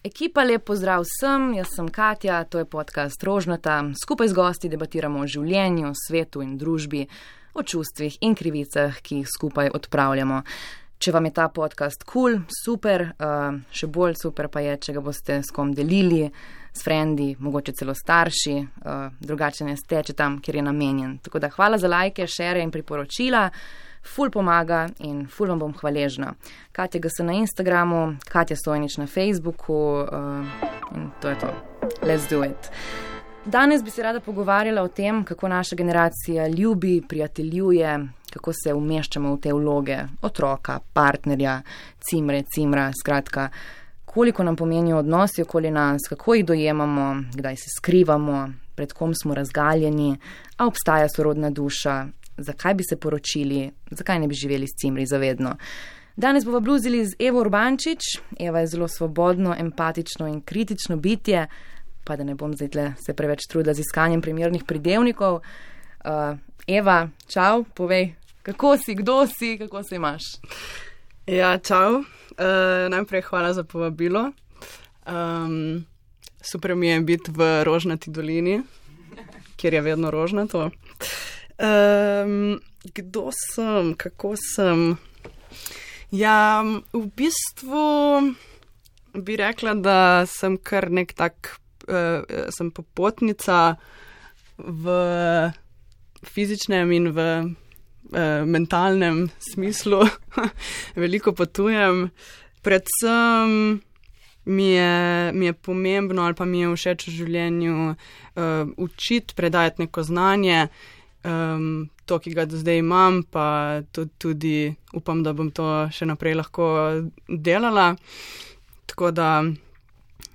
Ekipa lep pozdrav vsem, jaz sem Katja, to je podcast Rožnata. Skupaj z gosti debatiramo o življenju, svetu in družbi, o čustvih in krivicah, ki jih skupaj odpravljamo. Če vam je ta podcast kul, cool, super, uh, še bolj super pa je, če ga boste s kom delili, s frendi, mogoče celo starši, uh, drugače ne steče tam, kjer je namenjen. Tako da hvala za lajke, šere in priporočila, ful pomaga in ful vam bom hvaležna. Katja ga se na Instagramu, Katja Stojnič na Facebooku uh, in to je to. Let's do it. Danes bi se rada pogovarjala o tem, kako naša generacija ljubi, prijateljuje, kako se umeščamo v te vloge otroka, partnerja, cimre, cimra, skratka, koliko nam pomenijo odnosi okoli nas, kako jih dojemamo, kdaj se skrivamo, pred kom smo razgaljeni, a obstaja sorodna duša, zakaj bi se poročili, zakaj ne bi živeli s cimri zavedno. Danes bomo bluzili z Evo Urbančič. Eva je zelo svobodno, empatično in kritično bitje, pa da ne bom zdaj se preveč trudila z iskanjem primernih pridevnikov. Uh, Eva, čau, povej, kako si, kdo si, kako se imaš. Ja, čau. Uh, najprej hvala za povabilo. Um, super mi je biti v Rožnati dolini, kjer je vedno rožnato. Um, kdo sem, kako sem? Ja, v bistvu bi rekla, da sem kar nek tak, uh, sem popotnica v fizičnem in v eh, mentalnem smislu veliko potujem. Predvsem mi je, mi je pomembno ali pa mi je všeč v življenju uh, učiti, predajati neko znanje, um, to, ki ga do zdaj imam, pa tudi, tudi upam, da bom to še naprej lahko delala. Tako da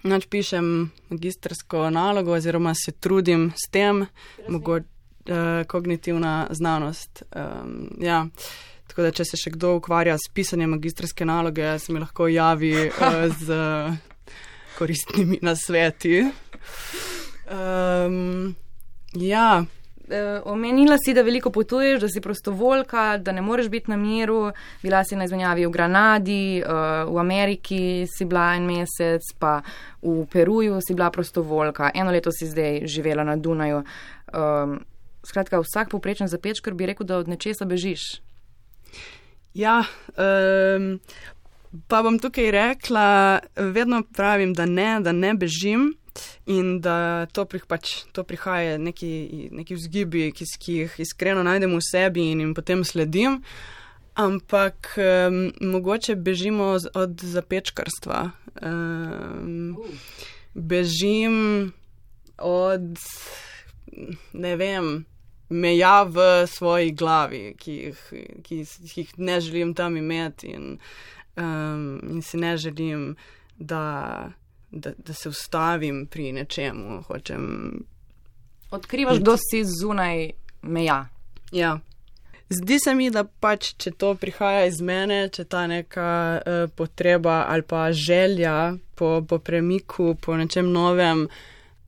nač pišem magistrsko nalogo oziroma se trudim s tem, mogoče uh, kognitivna znanost. Um, ja. Tako da, če se še kdo ukvarja s pisanjem magistrske naloge, se mi lahko javi uh, z koristnimi nasveti. Um, ja. Uh, omenila si, da veliko potuješ, da si prostovoljka, da ne moreš biti na miru. Bila si na izmenjavi v Granadi, uh, v Ameriki si bila en mesec, pa v Peruju si bila prostovoljka. Eno leto si zdaj živela na Dunaju. Um, skratka, vsak poprečen zapečkar bi rekel, da od nečesa bežiš. Ja, um, pa bom tukaj rekla, vedno pravim, da ne, da ne bežim in da to, prih, pač, to prihaja neki, neki vzgibi, ki, ki jih iskreno najdem v sebi in jim potem sledim. Ampak um, mogoče bežimo od zapečkarstva. Um, bežim od, ne vem, meja v svoji glavi, ki jih, ki jih ne želim tam imeti, in, um, in si ne želim, da, da, da se ustavim pri nečemu. Hočem Odkrivaš, kdo si zunaj meja. Ja. Zdi se mi, da pač, če to prihaja iz mene, če ta neka uh, potreba ali pa želja po, po premiku, po nečem novem,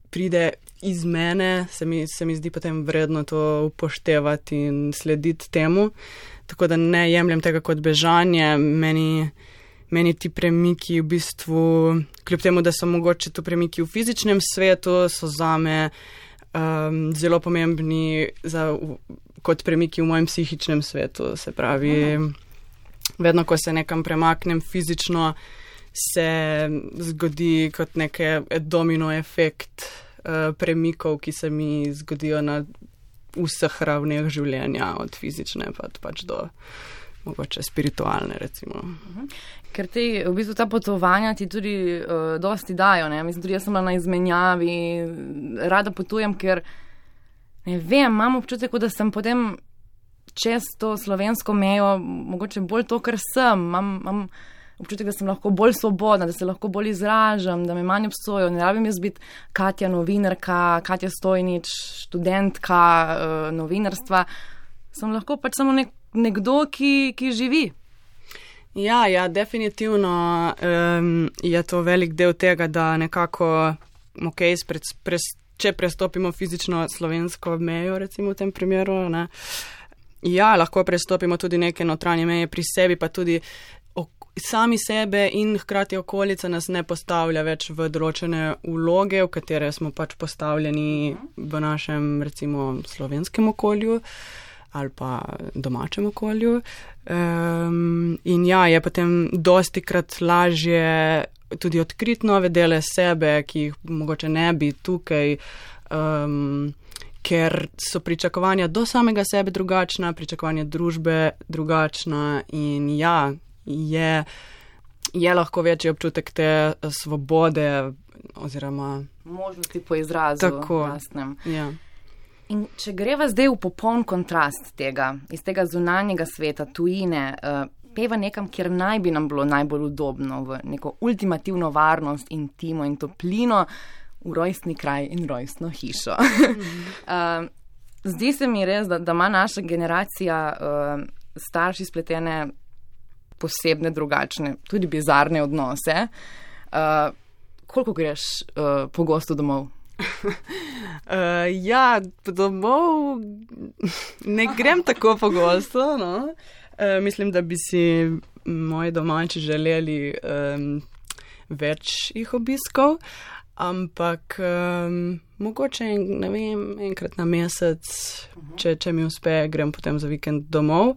pride iz mene, se mi, se mi zdi potem vredno to upoštevati in slediti temu. Tako da ne jemljem tega kot bežanje. Meni, meni ti premiki v bistvu, kljub temu, da so mogoče to premiki v fizičnem svetu, so zame um, zelo pomembni za, kot premiki v mojem psihičnem svetu. Se pravi, Aha. vedno, ko se nekam premaknem fizično, se zgodi kot nek domino efekt. Eh, premikov, ki se mi zgodijo na vseh ravneh življenja, od fizične pa pač do mogoče spiritualne. Recimo. Mhm. Ker ti v bistvu ta potovanja ti tudi uh, dosti dajo. Ne? Mislim, tudi jaz sem na izmenjavi, rada potujem, ker ne vem, imam občutek, da sem potem čez to slovensko mejo, mogoče bolj to, kar sem. Mam, mam, občutek, da sem lahko bolj svobodna, da se lahko bolj izražam, da me manj obsojo. Ne rabim jaz biti Katja novinarka, Katja Stojnič, študentka uh, novinarstva. Sem lahko pač samo nek, nekdo, ki, ki živi. Ja, ja, definitivno um, je to velik del tega, da nekako, okay, spred, pres, če prestopimo fizično slovensko mejo, recimo v tem primeru, ne, ja, lahko prestopimo tudi neke notranje meje pri sebi, pa tudi sami sebe in hkrati okolica nas ne postavlja več v določene vloge, v katere smo pač postavljeni v našem, recimo, slovenskem okolju ali pa domačem okolju. Um, in ja, je potem dosti krat lažje tudi odkriti nove dele sebe, ki jih mogoče ne bi tukaj. Um, ker so pričakovanja do samega sebe drugačna, pričakovanja družbe drugačna in ja, je, je lahko večji občutek te svobode oziroma možnosti po izrazu. Tako. Ja. In če greva zdaj v popoln kontrast tega, iz tega zunanjega sveta, tujine, uh, peva nekam, kjer naj bi nam bilo najbolj udobno, v neko ultimativno varnost, intimo in toplino, v rojstni kraj in rojstno hišo. uh, zdi se mi res, da, da ima naša generacija uh, starši spletene posebne, drugačne, tudi bizarne odnose. Koliko greš pogosto domov? Uh, ja, domov ne grem tako pogosto. No. Uh, mislim, da bi si moji domači želeli um, več jih obiskov, ampak um, mogoče ne vem, enkrat na mesec, če, če mi uspe, grem potem za vikend domov.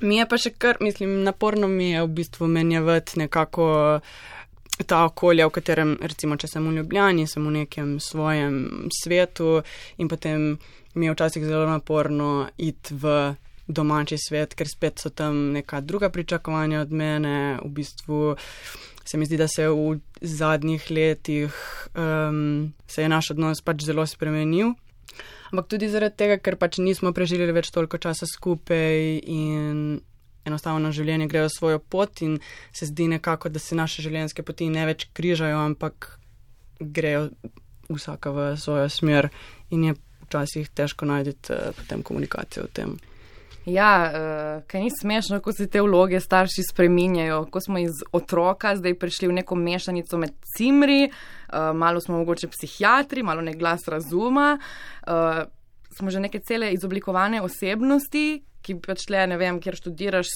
Mi je pa še kar, mislim, naporno mi je v bistvu menjavati nekako ta okolja, v katerem, recimo, če sem v Ljubljani, sem v nekem svojem svetu in potem mi je včasih zelo naporno iti v domači svet, ker spet so tam neka druga pričakovanja od mene. V bistvu se mi zdi, da se v zadnjih letih um, se je naš odnos pač zelo spremenil. Ampak tudi zaradi tega, ker pač nismo preživeli več toliko časa skupaj in enostavno življenje grejo svojo pot in se zdi nekako, da se naše življenjske poti ne več križajo, ampak grejo vsaka v svojo smer in je včasih težko najti uh, potem komunikacijo o tem. Ja, uh, kaj ni smešno, ko se te vloge starši spreminjajo, ko smo iz otroka zdaj prišli v neko mešanico med cimri, uh, malo smo mogoče psihiatri, malo ne glas razuma. Uh, smo že neke cele izoblikovane osebnosti, ki pač le, ne vem, kjer študiraš,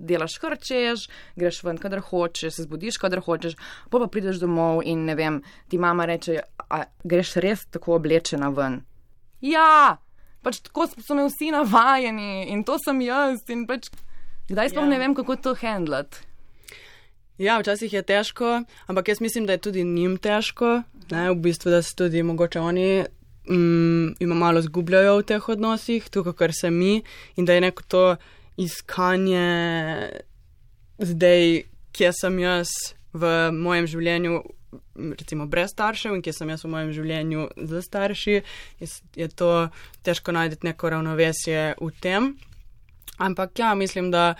delaš kar češ, greš ven, kadar hočeš, se zbudiš, kadar hočeš, pa pa prideš domov in ne vem, ti mama reče, a greš res tako oblečena ven. Ja, pač tako so me vsi navajeni in to sem jaz in pač kdaj sploh ja. ne vem, kako to handlat. Ja, včasih je težko, ampak jaz mislim, da je tudi njim težko, ne, v bistvu, da se tudi mogoče oni mm, ima malo zgubljajo v teh odnosih, tukaj kar se mi, in da je neko to iskanje zdaj, kje sem jaz v mojem življenju, recimo brez staršev in kje sem jaz v mojem življenju z starši, je to težko najti neko ravnovesje v tem. Ampak ja, mislim, da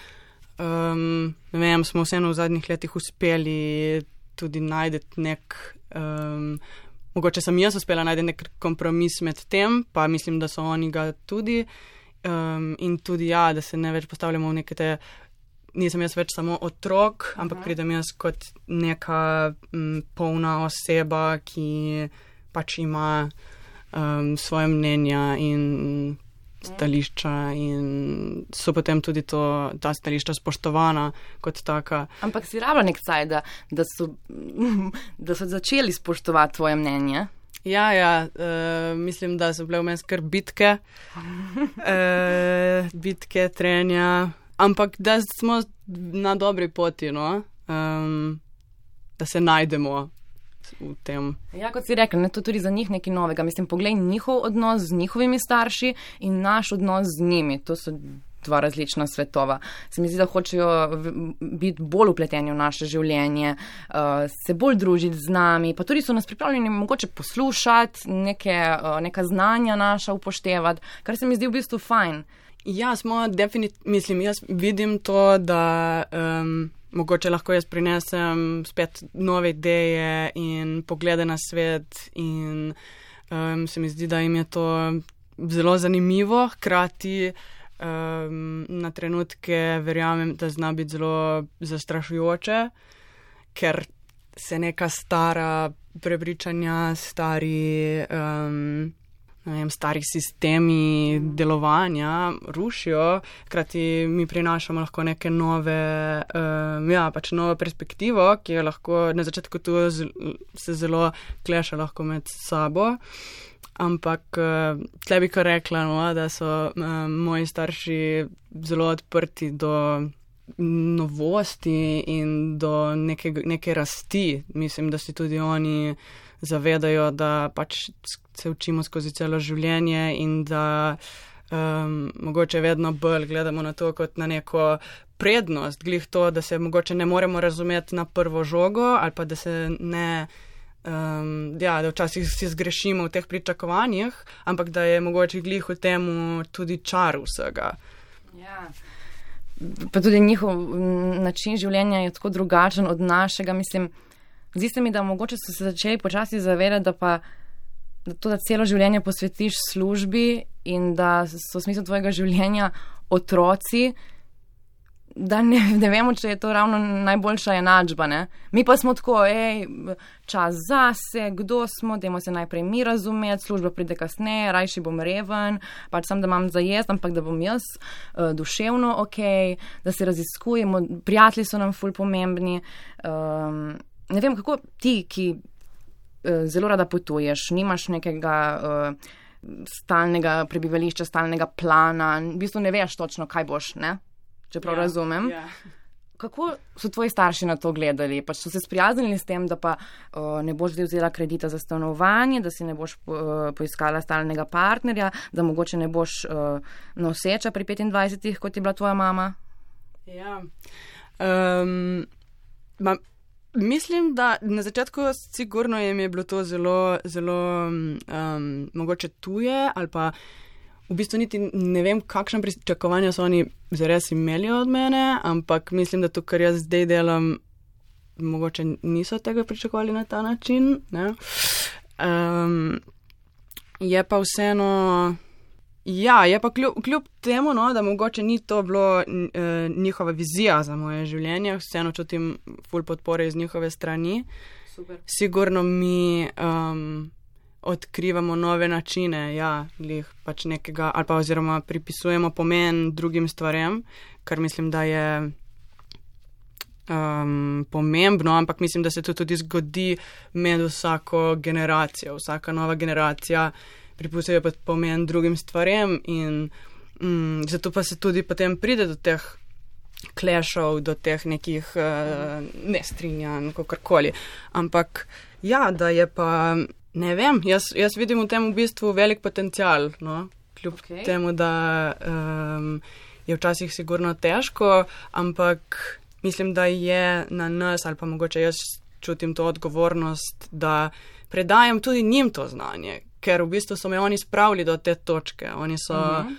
um, vem, smo vseeno v zadnjih letih uspeli tudi najti nek. Um, mogoče sem jaz uspela najti nek kompromis med tem, pa mislim, da so oni ga tudi. Um, in tudi ja, da se ne več postavljamo v neke te. Nisem jaz več samo otrok, ampak mhm. pridem jaz kot neka m, polna oseba, ki pač ima um, svoje mnenja in stališča in so potem tudi to, ta stališča spoštovana kot taka. Ampak si rado nek caj, da, da, so, da so začeli spoštovati tvoje mnenje. Ja, ja uh, mislim, da so bile vmes kar bitke, uh, bitke, trenja, ampak da smo na dobri poti, no? um, da se najdemo v tem. Ja, kot si rekel, ne, to tudi za njih nekaj novega. Mislim, poglej njihov odnos z njihovimi starši in naš odnos z njimi. To so dva različna svetova. Se mi zdi, da hočejo biti bolj upleteni v naše življenje, uh, se bolj družiti z nami, pa tudi so nas pripravljeni mogoče poslušati, neke, uh, neka znanja naša upoštevati, kar se mi zdi v bistvu fajn. Ja, smo definitivno, mislim, jaz vidim to, da. Um, mogoče lahko jaz prinesem spet nove ideje in poglede na svet, in um, se mi zdi, da jim je to zelo zanimivo, hkrati um, na trenutke verjamem, da zna biti zelo zastrašujoče, ker se neka stara prepričanja, stari. Um, vem, stari sistemi delovanja rušijo, hkrati mi prinašamo lahko neke nove, um, ja, pač novo perspektivo, ki je lahko na začetku tu se zelo kleša lahko med sabo. Ampak uh, tle bi kar rekla, no, da so uh, moji starši zelo odprti do novosti in do neke, neke rasti. Mislim, da si tudi oni zavedajo, da pač se učimo skozi celo življenje in da um, mogoče vedno bolj gledamo na to kot na neko prednost, glih to, da se mogoče ne moremo razumeti na prvo žogo ali pa da se ne. Um, ja, da včasih si zgrešimo v teh pričakovanjih, ampak da je mogoče glih v tem tudi čar vsega. Ja pa tudi njihov način življenja je tako drugačen od našega. Mislim, zdi se mi, da mogoče so se začeli počasi zavedati, da pa da to, da celo življenje posvetiš službi in da so v smislu tvojega življenja otroci da ne, ne vemo, če je to ravno najboljša enačba. Ne? Mi pa smo tako, hej, čas zase, kdo smo, dajmo se najprej mi razumeti, služba pride kasneje, rajši bom reven, pač sem, da imam za jesti, ampak da bom jaz uh, duševno ok, da se raziskujemo, prijatelji so nam ful pomembni. Um, ne vem, kako ti, ki uh, zelo rada potuješ, nimaš nekega. Uh, Stalnega prebivališča, stalnega plana, v bistvu ne veš točno, kaj boš, ne? če prav ja, razumem. Ja. Kako so tvoji starši na to gledali? Pač so se sprijaznili s tem, da pa uh, ne boš zdaj vzela kredita za stanovanje, da si ne boš uh, poiskala stalnega partnerja, da mogoče ne boš uh, noseča pri 25, kot je bila tvoja mama? Ja. Um, ma, mislim, da na začetku sigurno jim je bilo to zelo, zelo um, mogoče tuje ali pa v bistvu niti ne vem, kakšne pričakovanja so oni zares imeli od mene, ampak mislim, da to, kar jaz zdaj delam, mogoče niso tega pričakovali na ta način. Um, je pa vseeno. Ja, je pa kljub, kljub temu, no, da mogoče ni to bilo uh, njihova vizija za moje življenje, vseeno čutim full podpore iz njihove strani. Super. Sigurno mi um, odkrivamo nove načine, ja, glih pač nekega, ali pa oziroma pripisujemo pomen drugim stvarem, kar mislim, da je um, pomembno, ampak mislim, da se to tudi zgodi med vsako generacijo. Vsaka nova generacija pripisuje pa pomen drugim stvarem in um, zato pa se tudi potem pride do teh. Klešov do teh nekih uh, nestrinjanj, kako koli. Ampak ja, da je pa Ne vem, jaz, jaz vidim v tem v bistvu velik potencial, no? kljub okay. temu, da um, je včasih sigurno težko, ampak mislim, da je na nas, ali pa mogoče jaz čutim to odgovornost, da predajam tudi njim to znanje, ker v bistvu so me oni spravili do te točke. Oni so uh mhm. -huh.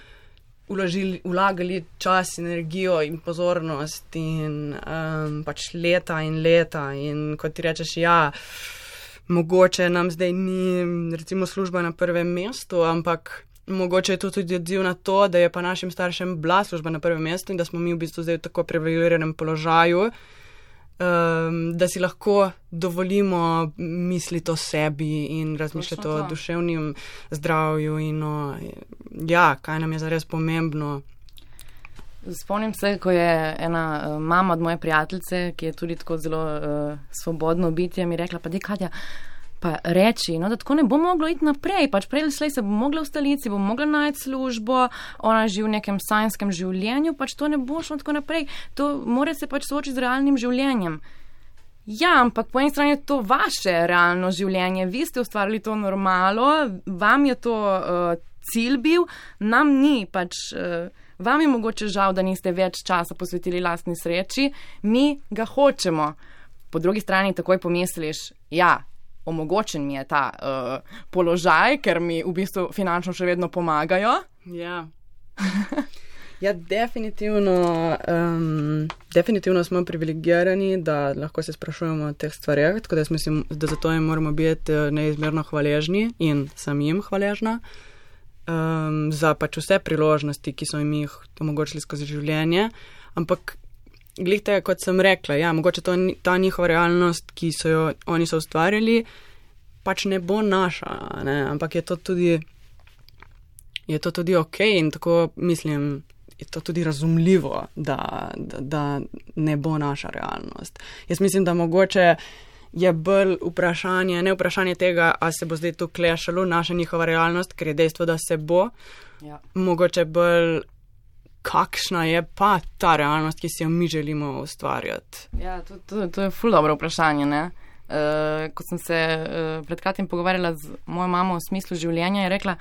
uložili, ulagali čas, energijo in pozornost in um, pač leta in leta in kot ti rečeš, ja mogoče nam zdaj ni, recimo, služba na prvem mestu, ampak mogoče je to tudi odziv na to, da je pa našim staršem bila služba na prvem mestu in da smo mi v bistvu zdaj v tako privilegiranem položaju, um, da si lahko dovolimo misliti o sebi in razmišljati o duševnem zdravju in o, ja, kaj nam je zares pomembno. Spomnim se, ko je ena uh, mama od moje prijateljice, ki je tudi tako zelo uh, svobodno bitje, mi rekla: Pa, Kadja, pa reči, no, da tako ne bo moglo iti naprej. Pač prej ali slej se bo mogla v stolici, bo mogla najti službo, ona živi v nekem sajnskem življenju, pač to ne bo šlo tako naprej. To mora se pač soočiti z realnim življenjem. Ja, ampak po eni strani je to vaše realno življenje, vi ste ustvarili to normalo, vam je to uh, cilj bil, nam ni pač. Uh, Vam je mogoče žal, da niste več časa posvetili lastni sreči, mi ga hočemo. Po drugi strani takoj pomisliš, ja, omogočen mi je ta uh, položaj, ker mi v bistvu finančno še vedno pomagajo. Ja. Ja, definitivno, um, definitivno smo privilegirani, da lahko se sprašujemo o teh stvarih, tako da mislim, da zato jim moramo biti eh, neizmerno hvaležni in sem jim hvaležna um, za pač vse priložnosti, ki so jim jih omogočili skozi življenje. Ampak, gledite, kot sem rekla, ja, mogoče to, ta njihova realnost, ki so jo oni so ustvarjali, pač ne bo naša, ne? ampak je to tudi je to tudi ok in tako mislim, je to tudi razumljivo, da, da, da ne bo naša realnost. Jaz mislim, da mogoče je bolj vprašanje, ne vprašanje tega, a se bo zdaj tu klešalo naša njihova realnost, ker je dejstvo, da se bo. Ja. Mogoče bolj, kakšna je pa ta realnost, ki si jo mi želimo ustvarjati. Ja, to, to, to je ful dobro vprašanje. Uh, ko sem se uh, pred kratkim pogovarjala z mojo mamo o smislu življenja, je rekla,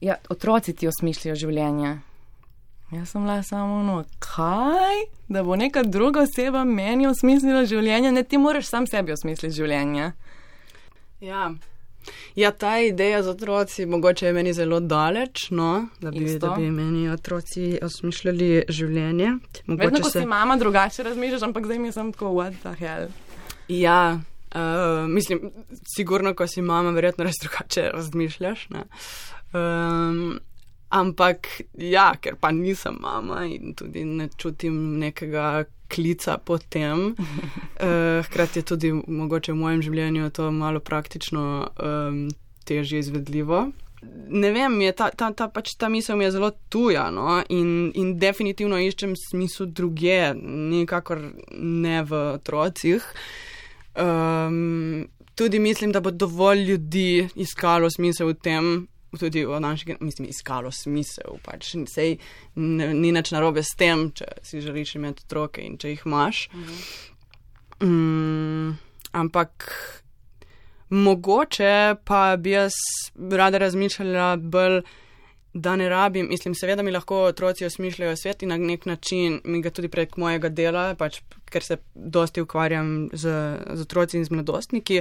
ja, otroci ti osmišljajo življenje. Jaz sem bila samo, no, kaj? Da bo neka druga oseba meni osmislila življenje, ne ti moraš sam sebi osmisliti življenje. Ja. Ja, ta ideja z otroci mogoče je meni zelo daleč, no, da bi, da bi meni otroci osmišljali življenje. Mogoče Vedno, ko se... si mama drugače razmišljaš, ampak zdaj mi sem tako, what the hell. Ja, uh, mislim, sigurno, ko si mama, verjetno res drugače razmišljaš. Um, Ampak ja, ker pa nisem mama in tudi ne čutim nekega klica po tem. Uh, hkrati je tudi mogoče v mojem življenju to malo praktično um, težje izvedljivo. Ne vem, ta, ta, ta, pač ta misel mi je zelo tuja no? in, in definitivno iščem smisel druge, nikakor ne v otrocih. Um, tudi mislim, da bo dovolj ljudi iskalo smisel v tem, tudi v naši, mislim, iskalo smisel. Pač, sej, ni nič narobe s tem, če si želiš imeti otroke in če jih imaš. Mhm. Mm, ampak mogoče pa bi jaz rada razmišljala bolj. Da ne rabim, mislim, seveda mi lahko otroci osmišljajo svet in na nek način mi ga tudi prek mojega dela, pač, ker se dosti ukvarjam z, z otroci in z mladostniki,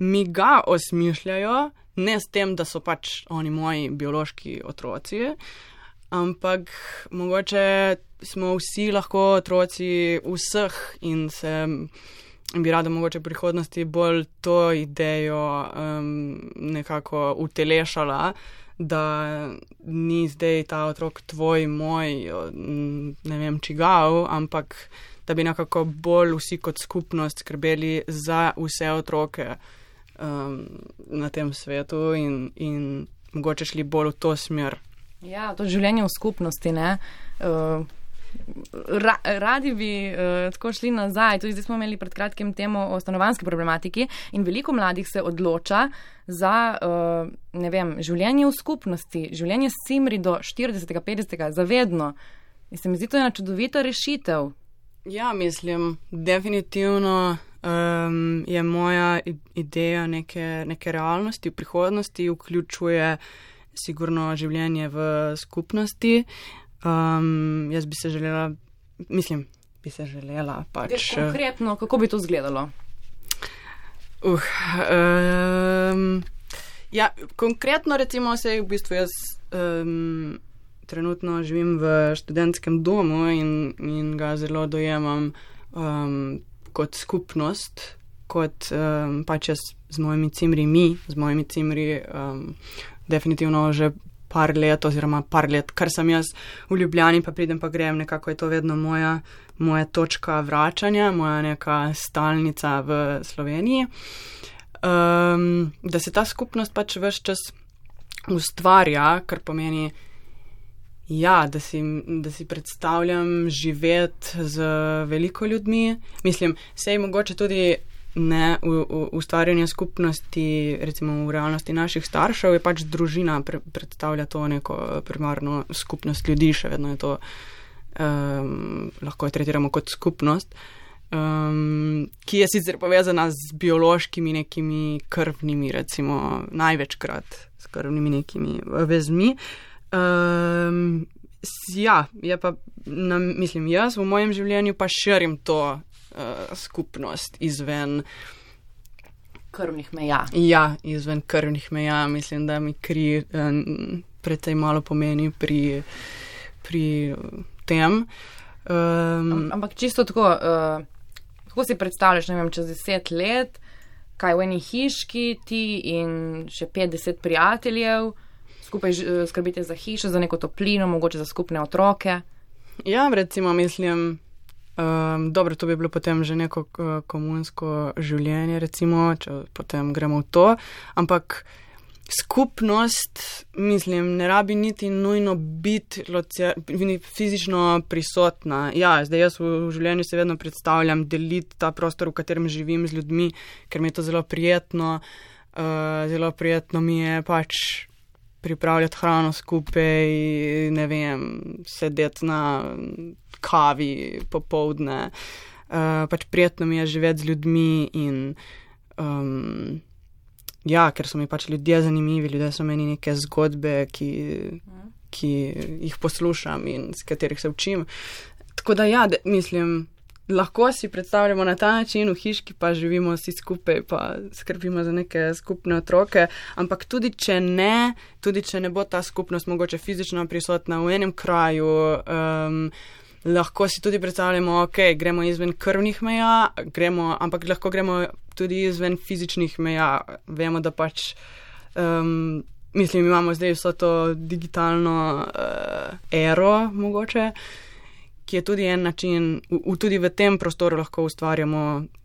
mi ga osmišljajo, ne s tem, da so pač oni moji biološki otroci, ampak mogoče smo vsi lahko otroci vseh in se bi rada mogoče v prihodnosti bolj to idejo um, nekako utelešala. Da ni zdaj ta otrok tvoj, moj, ne vem, čigav, ampak da bi nekako bolj vsi kot skupnost skrbeli za vse otroke, um, na tem svetu in, in mogoče šli bolj v to smer. Ja, to življenje v skupnosti. Uh, ra, radi bi uh, tako šli nazaj. Tudi zdaj smo imeli pred kratkim temo o stanovanski problematiki in veliko mladih se odloča za uh, vem, življenje v skupnosti, življenje s cimri do 40-50, zavedno. In se mi zdi, to je ena čudovita rešitev. Ja, mislim, definitivno um, je moja ideja neke, neke realnosti v prihodnosti, vključuje sigurno življenje v skupnosti. Um, jaz bi se želela, mislim, bi se želela pač. Ja, konkretno, kako bi to izgledalo? Uh, um, ja, konkretno, recimo, se v bistvu jaz. Um, Trenutno živim v študentskem domu in, in ga zelo dojemam um, kot skupnost, kot um, pač jaz z mojimi cimri, mi z mojimi cimri, um, definitivno že par let, oziroma par let, kar sem jaz v Ljubljani, pa pridem pa grem, nekako je to vedno moja, moja točka vračanja, moja neka stalnica v Sloveniji. Um, da se ta skupnost pač vse čas ustvarja, kar pomeni, Ja, da si, da si predstavljam živeti z veliko ljudmi. Mislim, sej mogoče tudi ne v, v ustvarjanju skupnosti, recimo v realnosti naših staršev, je pač družina pre, predstavlja to neko primarno skupnost ljudi, še vedno je to, um, lahko jo tretiramo kot skupnost, um, ki je sicer povezana z biološkimi nekimi krvnimi, recimo največkrat s krvnimi nekimi vezmi. Um, ja, je pa, na, mislim, jaz v mojem življenju pa širim to uh, skupnost izven. Krvnih meja. Ja, izven krvnih meja, mislim, da mi kri um, precej malo pomeni pri, pri tem. Um, Ampak čisto tako, uh, kako si predstavljaš, ne vem, čez deset let, kaj v eni hiški ti in še 50 prijateljev skupaj eh, skrbite za hišo, za neko toplino, mogoče za skupne otroke. Ja, recimo, mislim, um, dobro, to bi bilo potem že neko uh, komunsko življenje, recimo, če potem gremo v to. Ampak skupnost, mislim, ne rabi niti nujno biti fizično prisotna. Ja, zdaj jaz v življenju se vedno predstavljam deliti ta prostor, v katerem živim z ljudmi, ker mi je to zelo prijetno. Uh, zelo prijetno mi je pač pripravljati hrano skupaj, ne vem, sedeti na kavi popovdne. Uh, pač prijetno mi je živeti z ljudmi in um, ja, ker so mi pač ljudje zanimivi, ljudje so meni neke zgodbe, ki, ki jih poslušam in z katerih se učim. Tako da ja, de, mislim. Lahko si predstavljamo na ta način, v hiški pa živimo vsi skupaj, pa skrbimo za neke skupne otroke. Ampak tudi če ne, tudi če ne bo ta skupnost mogoče fizično prisotna v enem kraju, um, lahko si tudi predstavljamo, ok, gremo izven krvnih meja, gremo, ampak lahko gremo tudi izven fizičnih meja. Vemo, da pač, um, mislim, imamo zdaj vso to digitalno uh, ero, mogoče, ki je tudi en način, v, v, tudi v tem prostoru lahko ustvarjamo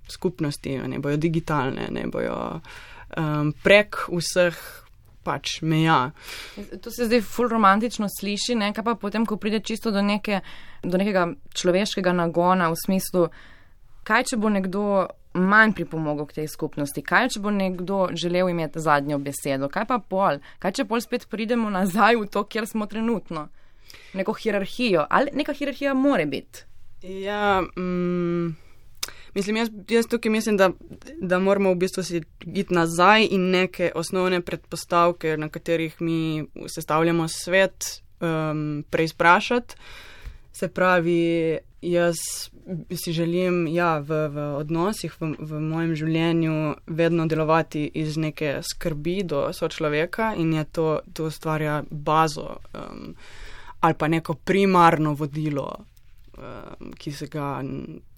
skupnosti, ne bojo digitalne, ne bojo um, prek vseh pač meja. To se zdaj ful romantično sliši, ne? kaj pa potem, ko pride čisto do, neke, do nekega človeškega nagona v smislu, kaj če bo nekdo manj pripomogel k tej skupnosti, kaj če bo nekdo želel imeti zadnjo besedo, kaj pa pol, kaj če pol spet pridemo nazaj v to, kjer smo trenutno. Neko hierarhijo, ali neka hierarhija more biti. Ja, mm, Mislim, jaz, jaz tukaj mislim, da, da moramo v bistvu si iti nazaj in neke osnovne predpostavke, na katerih mi sestavljamo svet, um, preizprašati. Se pravi, jaz si želim ja, v, v odnosih, v, v mojem življenju, vedno delovati iz neke skrbi do sočloveka in je to, to ustvarja bazo um, ali pa neko primarno vodilo, um, ki se ga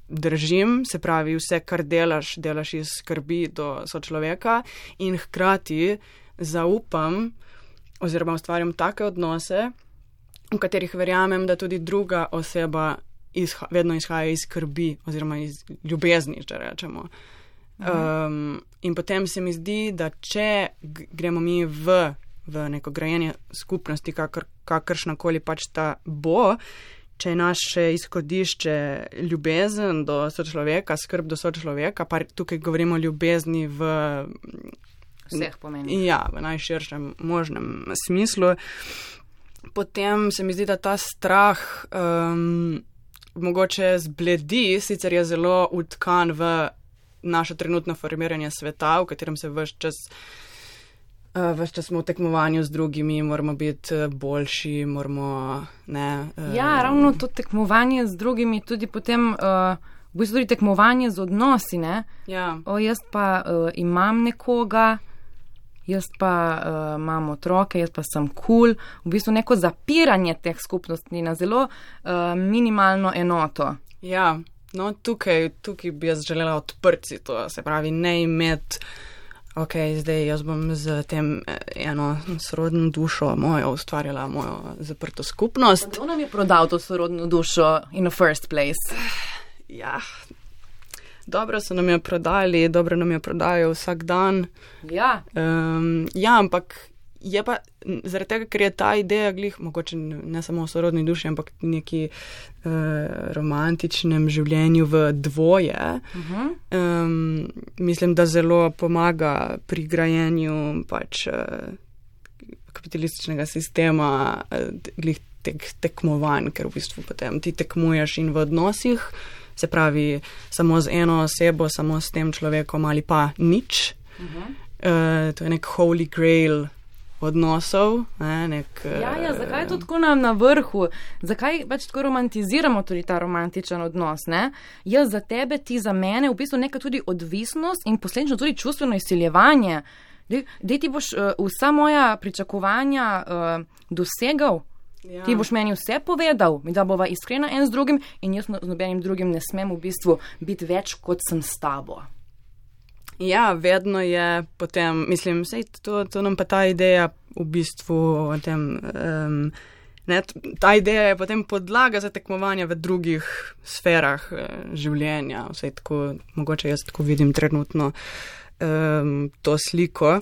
držim, se pravi, vse, kar delaš, delaš iz skrbi do sočloveka in hkrati zaupam oziroma ustvarjam take odnose, v katerih verjamem, da tudi druga oseba izha, vedno izhaja iz skrbi oziroma iz ljubezni, če rečemo. Um, in potem se mi zdi, da če gremo mi v, v neko grajenje skupnosti, kakr, kakršna koli pač ta bo, če je naše izhodišče ljubezen do sočloveka, skrb do sočloveka, pa tukaj govorimo o ljubezni v vseh pomenih. Ja, v najširšem možnem smislu. Potem se mi zdi, da ta strah um, mogoče zbledi, sicer je zelo utkan v naše trenutno formiranje sveta, v katerem se vse čas. Uh, Ves čas smo v tekmovanju z drugimi, moramo biti eh, boljši, moramo. Ne, uh, ja, ravno to tekmovanje z drugimi, tudi potem, uh, v bistvu tudi tekmovanje z odnosi. Ja. O, jaz pa uh, imam nekoga, jaz pa uh, imam otroke, jaz pa sem kul, cool. v bistvu neko zapiranje teh skupnosti na zelo uh, minimalno enoto. Ja, no tukaj, tukaj bi jaz želela odprti to, se pravi, ne imeti ok, zdaj jaz bom z tem eh, eno sorodno dušo mojo ustvarjala mojo zaprto skupnost. Kdo nam je prodal to sorodno dušo in the first place? Ja, dobro so nam jo prodali, dobro nam jo prodajo vsak dan. Ja. Um, ja, ampak je pa zaradi tega, ker je ta ideja glih, mogoče ne samo o sorodni duši, ampak neki uh, romantičnem življenju v dvoje, uh -huh. um, mislim, da zelo pomaga pri grajenju pač uh, kapitalističnega sistema, uh, glih tek, tekmovanj, ker v bistvu potem ti tekmuješ in v odnosih. Se pravi, samo z eno osebo, samo s tem človekom ali pa nič. Uh -huh. uh, to je nek holy grail odnosov. Ne, nek, ja, ja, zakaj je to tako nam na vrhu? Zakaj pač tako romantiziramo tudi ta romantičen odnos? Ne? Jaz za tebe, ti za mene, v bistvu neka tudi odvisnost in posledično tudi čustveno izsiljevanje. Da ti boš uh, vsa moja pričakovanja uh, dosegal. Ja. Ti boš meni vse povedal, da bova iskrena en z drugim, in jaz z nobenim drugim ne smem v bistvu biti več kot sem s tabo. Ja, vedno je potem, mislim, sej, to, to nam pa ta ideja v bistvu o tem. Um, Ne, ta ideja je potem podlaga za tekmovanje v drugih sferah eh, življenja. Vse tako, mogoče jaz tako vidim trenutno um, to sliko.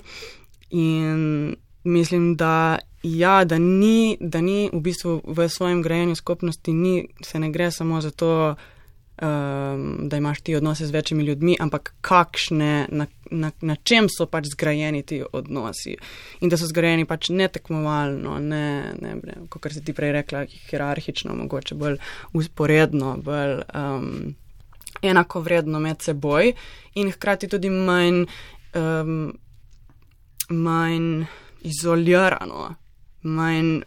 in mislim, da, ja, da, ni, da ni v bistvu v svojem grajenju skupnosti, ni, se ne gre samo za to, um, da imaš ti odnose z večjimi ljudmi, ampak kakšne, na, na, na čem so pač zgrajeni ti odnosi. In da so zgrajeni pač ne tekmovalno, ne, ne, ne kot si ti prej rekla, hierarhično, mogoče bolj usporedno, bolj um, enako vredno med seboj in hkrati tudi manj. Um, manj izolirano, manj,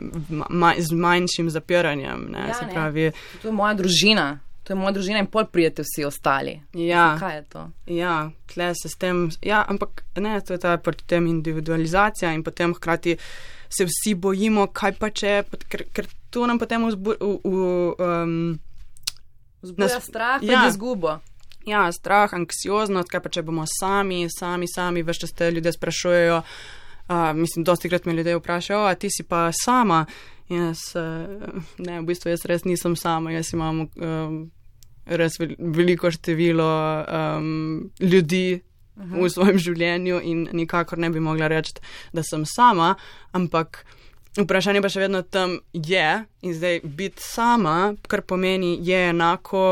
manj, z manjšim zapiranjem. Ne, ja, pravi, to je moja družina. To je moja družina in pol prijete vsi ostali. Ja, kaj je to? Ja, tle se s tem, ja, ampak ne, to je ta potem individualizacija in potem hkrati se vsi bojimo, kaj pa če, ker, ker to nam potem vzbuja um, strah in ja, izgubo. Ja, strah, anksioznost, kaj pa če bomo sami, sami, sami, veš, če ste ljudje sprašujejo. Uh, mislim, dosti krat me ljudje vprašajo, a ti si pa sama. Jaz, uh, ne, v bistvu jaz res nisem sama, jaz imam um, res veliko število um, ljudi -huh. v svojem življenju in nikakor ne bi mogla reči, da sem sama, ampak vprašanje pa še vedno tam je in zdaj biti sama, kar pomeni, je enako,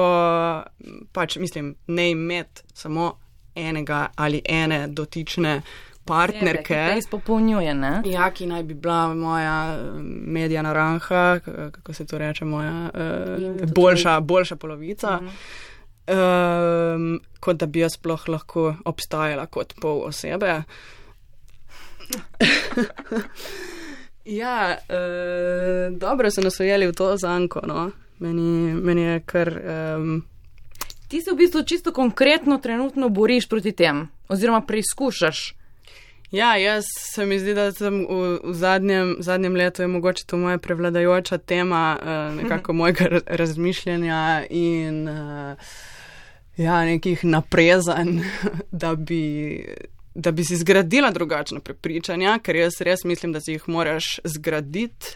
pač mislim, ne imeti samo enega ali ene dotične partnerke. Ki se izpopolnjuje, ne? Ja, ki naj bi bila moja medija naranha, kako se to reče, moja uh, boljša, boljša polovica. Uh -huh. um, kot da bi jaz sploh lahko obstajala kot pol osebe. ja, uh, dobro so nas ujeli v to zanko, no. Meni, meni je kar. Um, Ti se v bistvu čisto konkretno trenutno boriš proti tem, oziroma preizkušaš. Ja, jaz se mi zdi, da sem v, v zadnjem, zadnjem letu je mogoče to moja prevladajoča tema uh, nekako mojega razmišljanja in uh, ja, nekih naprezanj, da bi, da bi si zgradila drugačna prepričanja, ker jaz res mislim, da si jih moraš zgraditi.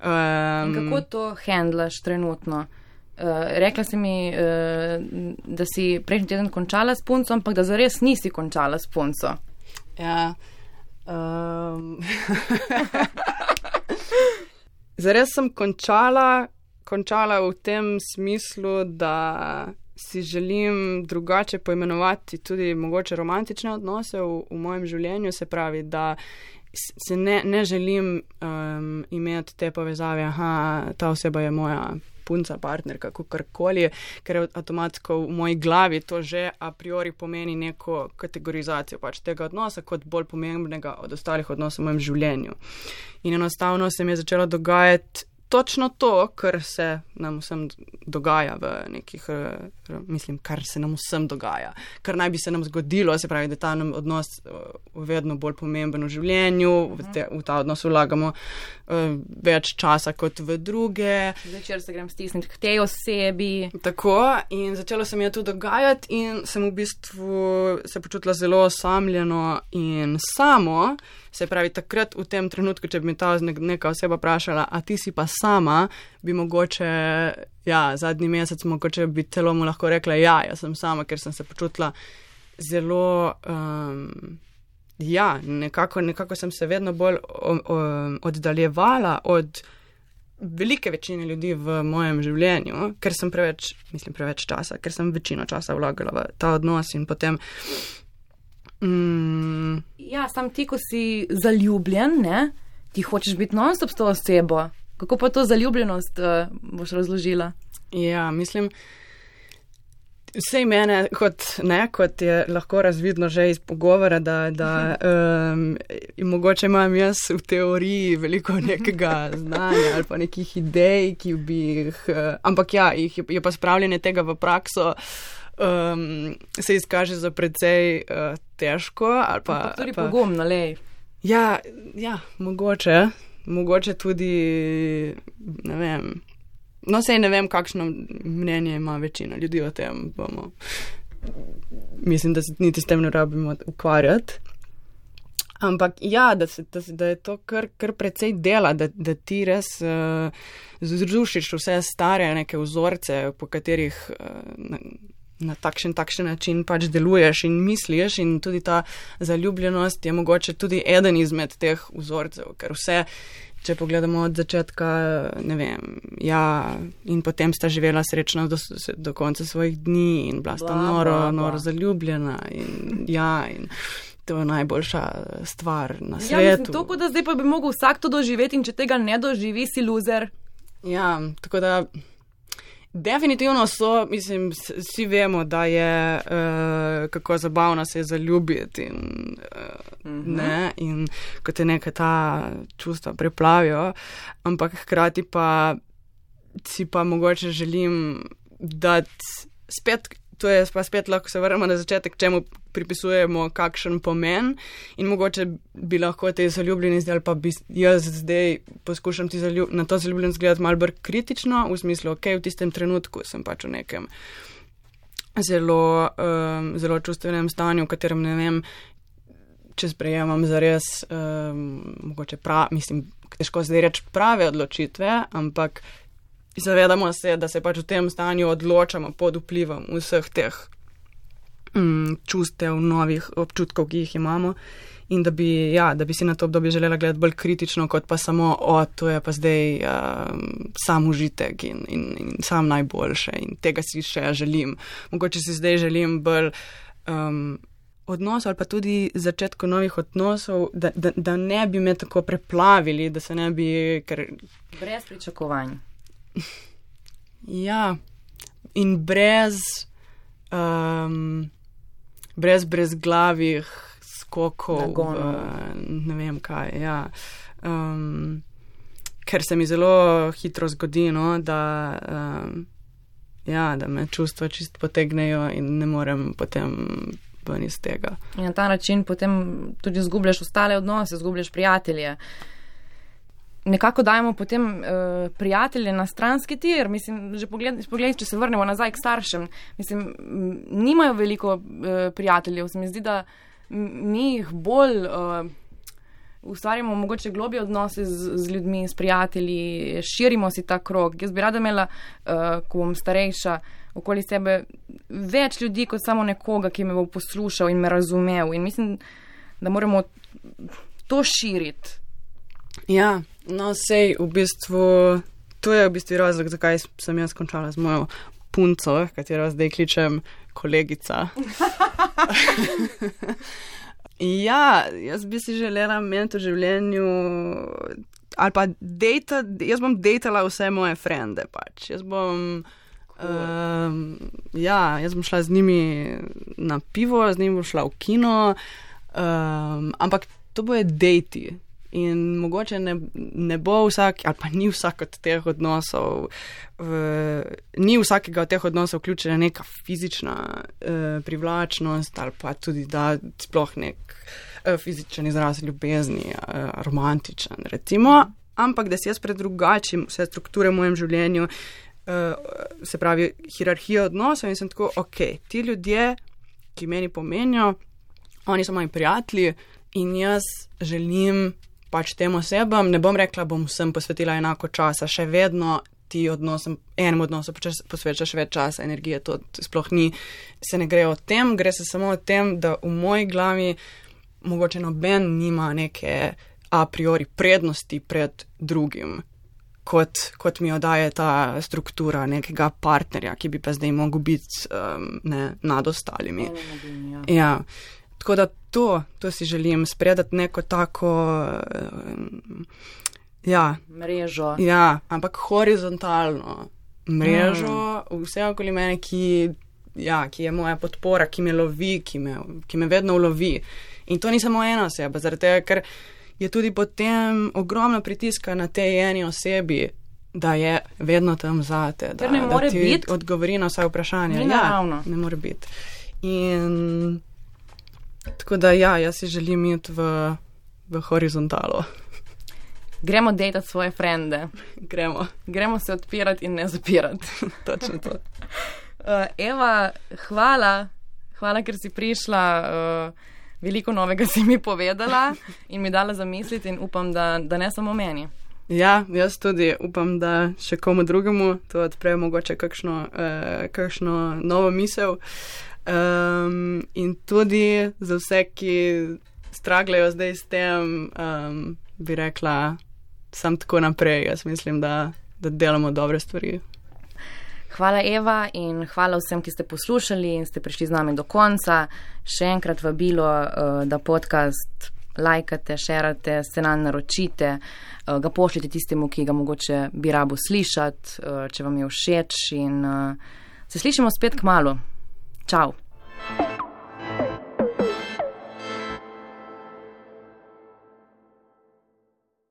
Um, kako to handlaš trenutno? Uh, rekla si mi, uh, da si prejšnji teden končala s punco, ampak da zares nisi končala s punco. Ja. Um, Zares sem končala, končala v tem smislu, da si želim drugače poimenovati tudi mogoče romantične odnose v, v mojem življenju, se pravi, da se ne, ne želim um, imeti te povezave, da ta oseba je moja punca, partnerka, kakorkoli, ker avtomatsko v moji glavi to že a priori pomeni neko kategorizacijo pač tega odnosa kot bolj pomembnega od ostalih odnosov v mojem življenju. In enostavno se mi je začelo dogajati točno to, kar se nam vsem dogaja v nekih, eh, mislim, kar se nam vsem dogaja, kar naj bi se nam zgodilo, se pravi, da ta nam odnos eh, vedno bolj pomemben v življenju, v, te, v ta odnos vlagamo uh, več časa kot v druge. Začel se grem stisniti k tej osebi. Tako in začelo se mi je to dogajati in sem v bistvu se počutila zelo osamljeno in samo. Se pravi, takrat v tem trenutku, če bi me ta neka oseba vprašala, a ti si pa sama, bi mogoče, ja, zadnji mesec, mogoče bi celo mu lahko rekla, ja, jaz sem sama, ker sem se počutila zelo. Um, ja, nekako, nekako sem se vedno bolj o, o, oddaljevala od velike večine ljudi v mojem življenju, ker sem preveč, mislim, preveč časa, ker sem večino časa vlagala v ta odnos in potem. Mm. Ja, sam ti, ko si zaljubljen, ne? ti hočeš biti non-stop s to osebo. Kako pa to zaljubljenost uh, boš razložila? Ja, mislim, vse mene, kot, ne, kot je lahko razvidno že iz pogovora, da, da um, mogoče imam jaz v teoriji veliko nekega znanja ali pa nekih idej, ki bi jih, uh, ampak ja, jih je, je pa spravljanje tega v prakso. Um, se izkaže za precej uh, težko. Pa, tudi pa, pogumno, le. Ja, ja, mogoče, mogoče tudi, ne vem. No, sej ne vem, kakšno mnenje ima večina ljudi o tem. Bomo. Mislim, da se niti s tem ne rabimo ukvarjati. Ampak ja, da, se, da, da je to kar, kar precej dela, da, da ti res uh, zrušiš vse stare neke vzorce, po katerih uh, na takšen, takšen način pač deluješ in misliš, in tudi ta zaljubljenost je mogoče tudi eden izmed teh vzorcev, ker vse. Če pogledamo od začetka, ne vem, ja, in potem sta živela srečno do, do konca svojih dni in bila sta noro, noro zaljubljena. In, ja, in to je najboljša stvar na svetu. Ja, mislim, to, da zdaj pa bi mogel vsak to doživeti in če tega ne doživi, si loser. Ja, tako da. Definitivno so, mislim, vsi vemo, da je uh, kako zabavno se je zaljubiti in, uh, mm -hmm. ne, in ko te nekaj ta čustva preplavijo, ampak hkrati pa si pa mogoče želim dati spet to je pa spet lahko se vrnemo na začetek, čemu pripisujemo kakšen pomen. In mogoče bi lahko te zaljubljeni zdaj, ali pa bi jaz zdaj poskušam zaljub, na to zaljubljen zgledati malo bolj kritično, v smislu, ok, v tistem trenutku sem pač v nekem zelo, um, zelo čustvenem stanju, v katerem ne vem, če sprejemam za res, um, mogoče prav, mislim, težko zdaj reči prave odločitve, ampak zavedamo se, da se pač v tem stanju odločamo pod vplivom vseh teh mm, čustev, novih občutkov, ki jih imamo. In da bi, ja, da bi si na to obdobje želela gledati bolj kritično, kot pa samo, o, to je pa zdaj um, sam užitek in, in, in sam najboljše in tega si še želim. Mogoče si zdaj želim bolj um, odnosov ali pa tudi začetku novih odnosov, da, da, da ne bi me tako preplavili, da se ne bi. Ker... Brez pričakovanj. Ja, in brez, um, brez brezglavih skokov, v, ne vem kaj. Ja. Um, ker se mi zelo hitro zgodi, no, da, um, ja, da me čustva čist potegnejo in ne morem potem. Iz tega. In na ta način potem tudi izgubljaš ostale odnose, izgubljaš prijatelje. Uh, nekako dajemo potem uh, prijatelje na stranski tir. Mislim, že pogled, pogled, če se vrnemo nazaj k staršem, mislim, nimajo veliko uh, prijateljev. Se mi zdi, da mi jih bolj uh, ustvarjamo, mogoče globje odnose z, z ljudmi, s prijatelji, širimo si ta krog. Jaz bi rada imela, uh, ko bom starejša, okoli sebe več ljudi kot samo nekoga, ki me bo poslušal in me razumel. In mislim, da moramo to širiti. Ja, no, sej v bistvu, to je v bistvu razlog, zakaj sem jaz končala z mojo punco, katero zdaj kličem kolegica. ja, jaz bi si želela imeti v življenju, ali pa data, jaz bom datala vse moje frende, pač. Jaz bom. Cool. Um, ja, jaz bom šla z njimi na pivo, z njimi bom šla v kino, um, ampak to boje dejti, In mogoče ne, ne bo vsak, ali pa ni vsak od teh odnosov, v, ni vsakega od teh odnosov vključena neka fizična eh, privlačnost ali pa tudi da sploh nek eh, fizičen izraz ljubezni, eh, romantičen, recimo, ampak da si jaz predrugačim vse strukture v mojem življenju, eh, se pravi hierarhijo odnosov in sem tako, ok, ti ljudje, ki meni pomenijo, oni so moji prijatelji in jaz želim pač tem osebam, ne bom rekla, bom vsem posvetila enako časa, še vedno ti odnosom, enem odnosu posvečaš več časa, energije, to sploh ni, se ne gre o tem, gre se samo o tem, da v moji glavi mogoče noben nima neke a priori prednosti pred drugim. Kot, kot mi jo daje ta struktura nekega partnerja, ki bi pa zdaj mogel biti um, ne, nad ostalimi. Ja. ja. Tako da to, to si želim, spredati neko tako. Ja, mrežo. Ja, ampak horizontalno mrežo, mm. vse okoli mene, ki, ja, ki je moja podpora, ki me lovi, ki me, ki me vedno ulovi. In to ni samo ena oseba, zaradi tega, ker je tudi potem ogromno pritiska na tej eni osebi. Da je vedno tam zate, da, da ti bit? odgovori na vse vprašanje. Ja, ne more biti. In Tako da, ja, jaz si želim iti v, v horizontalo. Gremo delati svoje frende. Gremo. Gremo se odpirati in ne zapirati. Točno to. Uh, Eva, hvala, hvala, ker si prišla. Uh, veliko novega si mi povedala in mi dala zamisliti, in upam, da, da ne samo meni. Ja, jaz tudi upam, da še komu drugemu to odpre mogoče kakšno, uh, kakšno novo misel. Um, in tudi za vse, ki straglejo zdaj s tem, um, bi rekla, sam tako naprej. Jaz mislim, da, da delamo dobre stvari. Hvala, Eva, in hvala vsem, ki ste poslušali in ste prišli z nami do konca. Še enkrat vabilo, uh, da podcast lajkate, šerate, se nam naročite, uh, ga pošljite tistemu, ki ga mogoče bi rabo slišati, uh, če vam je všeč. In se slišimo spet k malu. Tchau!